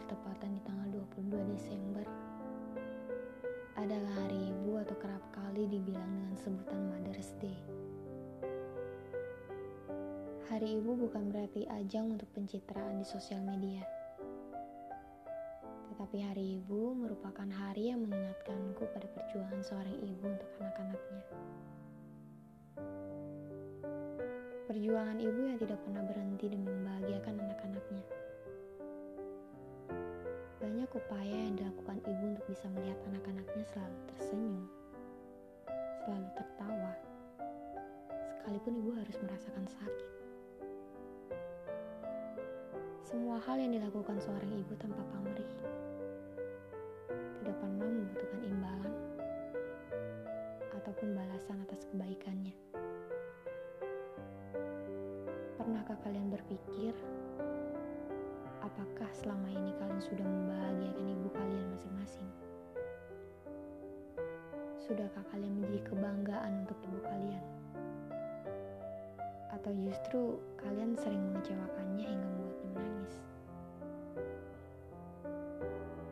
bertepatan di tanggal 22 Desember adalah hari ibu atau kerap kali dibilang dengan sebutan Mother's Day. Hari ibu bukan berarti ajang untuk pencitraan di sosial media. Tetapi hari ibu merupakan hari yang mengingatkanku pada perjuangan seorang ibu untuk anak-anaknya. Perjuangan ibu yang tidak pernah berhenti demi membahagiakan anak-anaknya. Banyak upaya yang dilakukan ibu untuk bisa melihat anak-anaknya selalu tersenyum, selalu tertawa, sekalipun ibu harus merasakan sakit. Semua hal yang dilakukan seorang ibu tanpa pamrih tidak pernah membutuhkan imbalan ataupun balasan atas kebaikannya. Pernahkah kalian berpikir apakah selama ini kalian sudah membahagiakan ibu kalian masing-masing? Sudahkah kalian menjadi kebanggaan untuk ibu kalian? Atau justru kalian sering mengecewakannya hingga membuatnya menangis?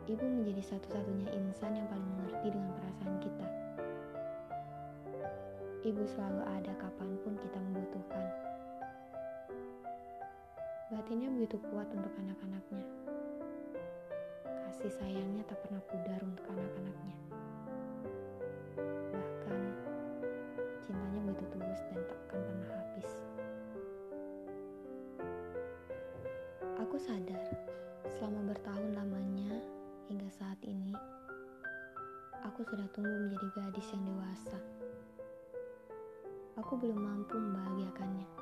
Ibu menjadi satu-satunya insan yang paling mengerti dengan perasaan kita. Ibu selalu ada kapan pun kita begitu kuat untuk anak-anaknya. Kasih sayangnya tak pernah pudar untuk anak-anaknya. Bahkan, cintanya begitu tulus dan tak akan pernah habis. Aku sadar, selama bertahun lamanya hingga saat ini, aku sudah tumbuh menjadi gadis yang dewasa. Aku belum mampu membahagiakannya.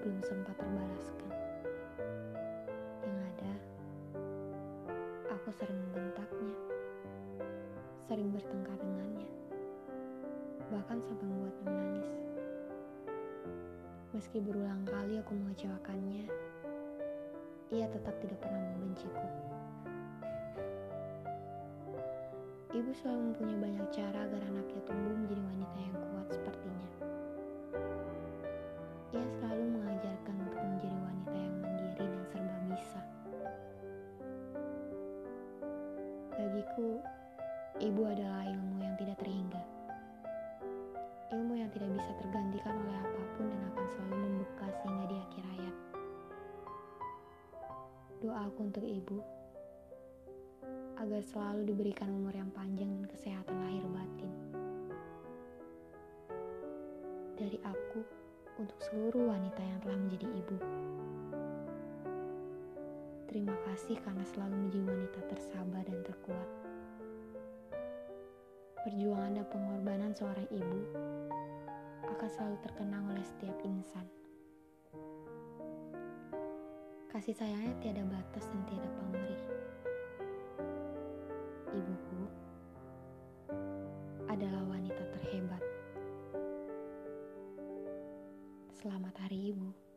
Belum sempat terbalaskan. Yang ada, aku sering membentaknya, sering bertengkar dengannya, bahkan sampai membuatnya menangis. Meski berulang kali aku mengecewakannya, ia tetap tidak pernah membenciku. Ibu selalu mempunyai banyak cara agar anaknya tumbuh menjadi wanita yang kuat Bagiku, ibu adalah ilmu yang tidak terhingga. Ilmu yang tidak bisa tergantikan oleh apa pun dan akan selalu membekas hingga di akhir hayat. Doaku untuk ibu agar selalu diberikan umur yang panjang dan kesehatan lahir batin. Dari aku untuk seluruh wanita yang telah menjadi ibu. Terima kasih karena selalu menjadi wanita tersabar dan terkuat. Perjuangan dan pengorbanan seorang ibu akan selalu terkenang oleh setiap insan. Kasih sayangnya tiada batas dan tiada pamrih. Ibuku adalah wanita terhebat. Selamat Hari Ibu.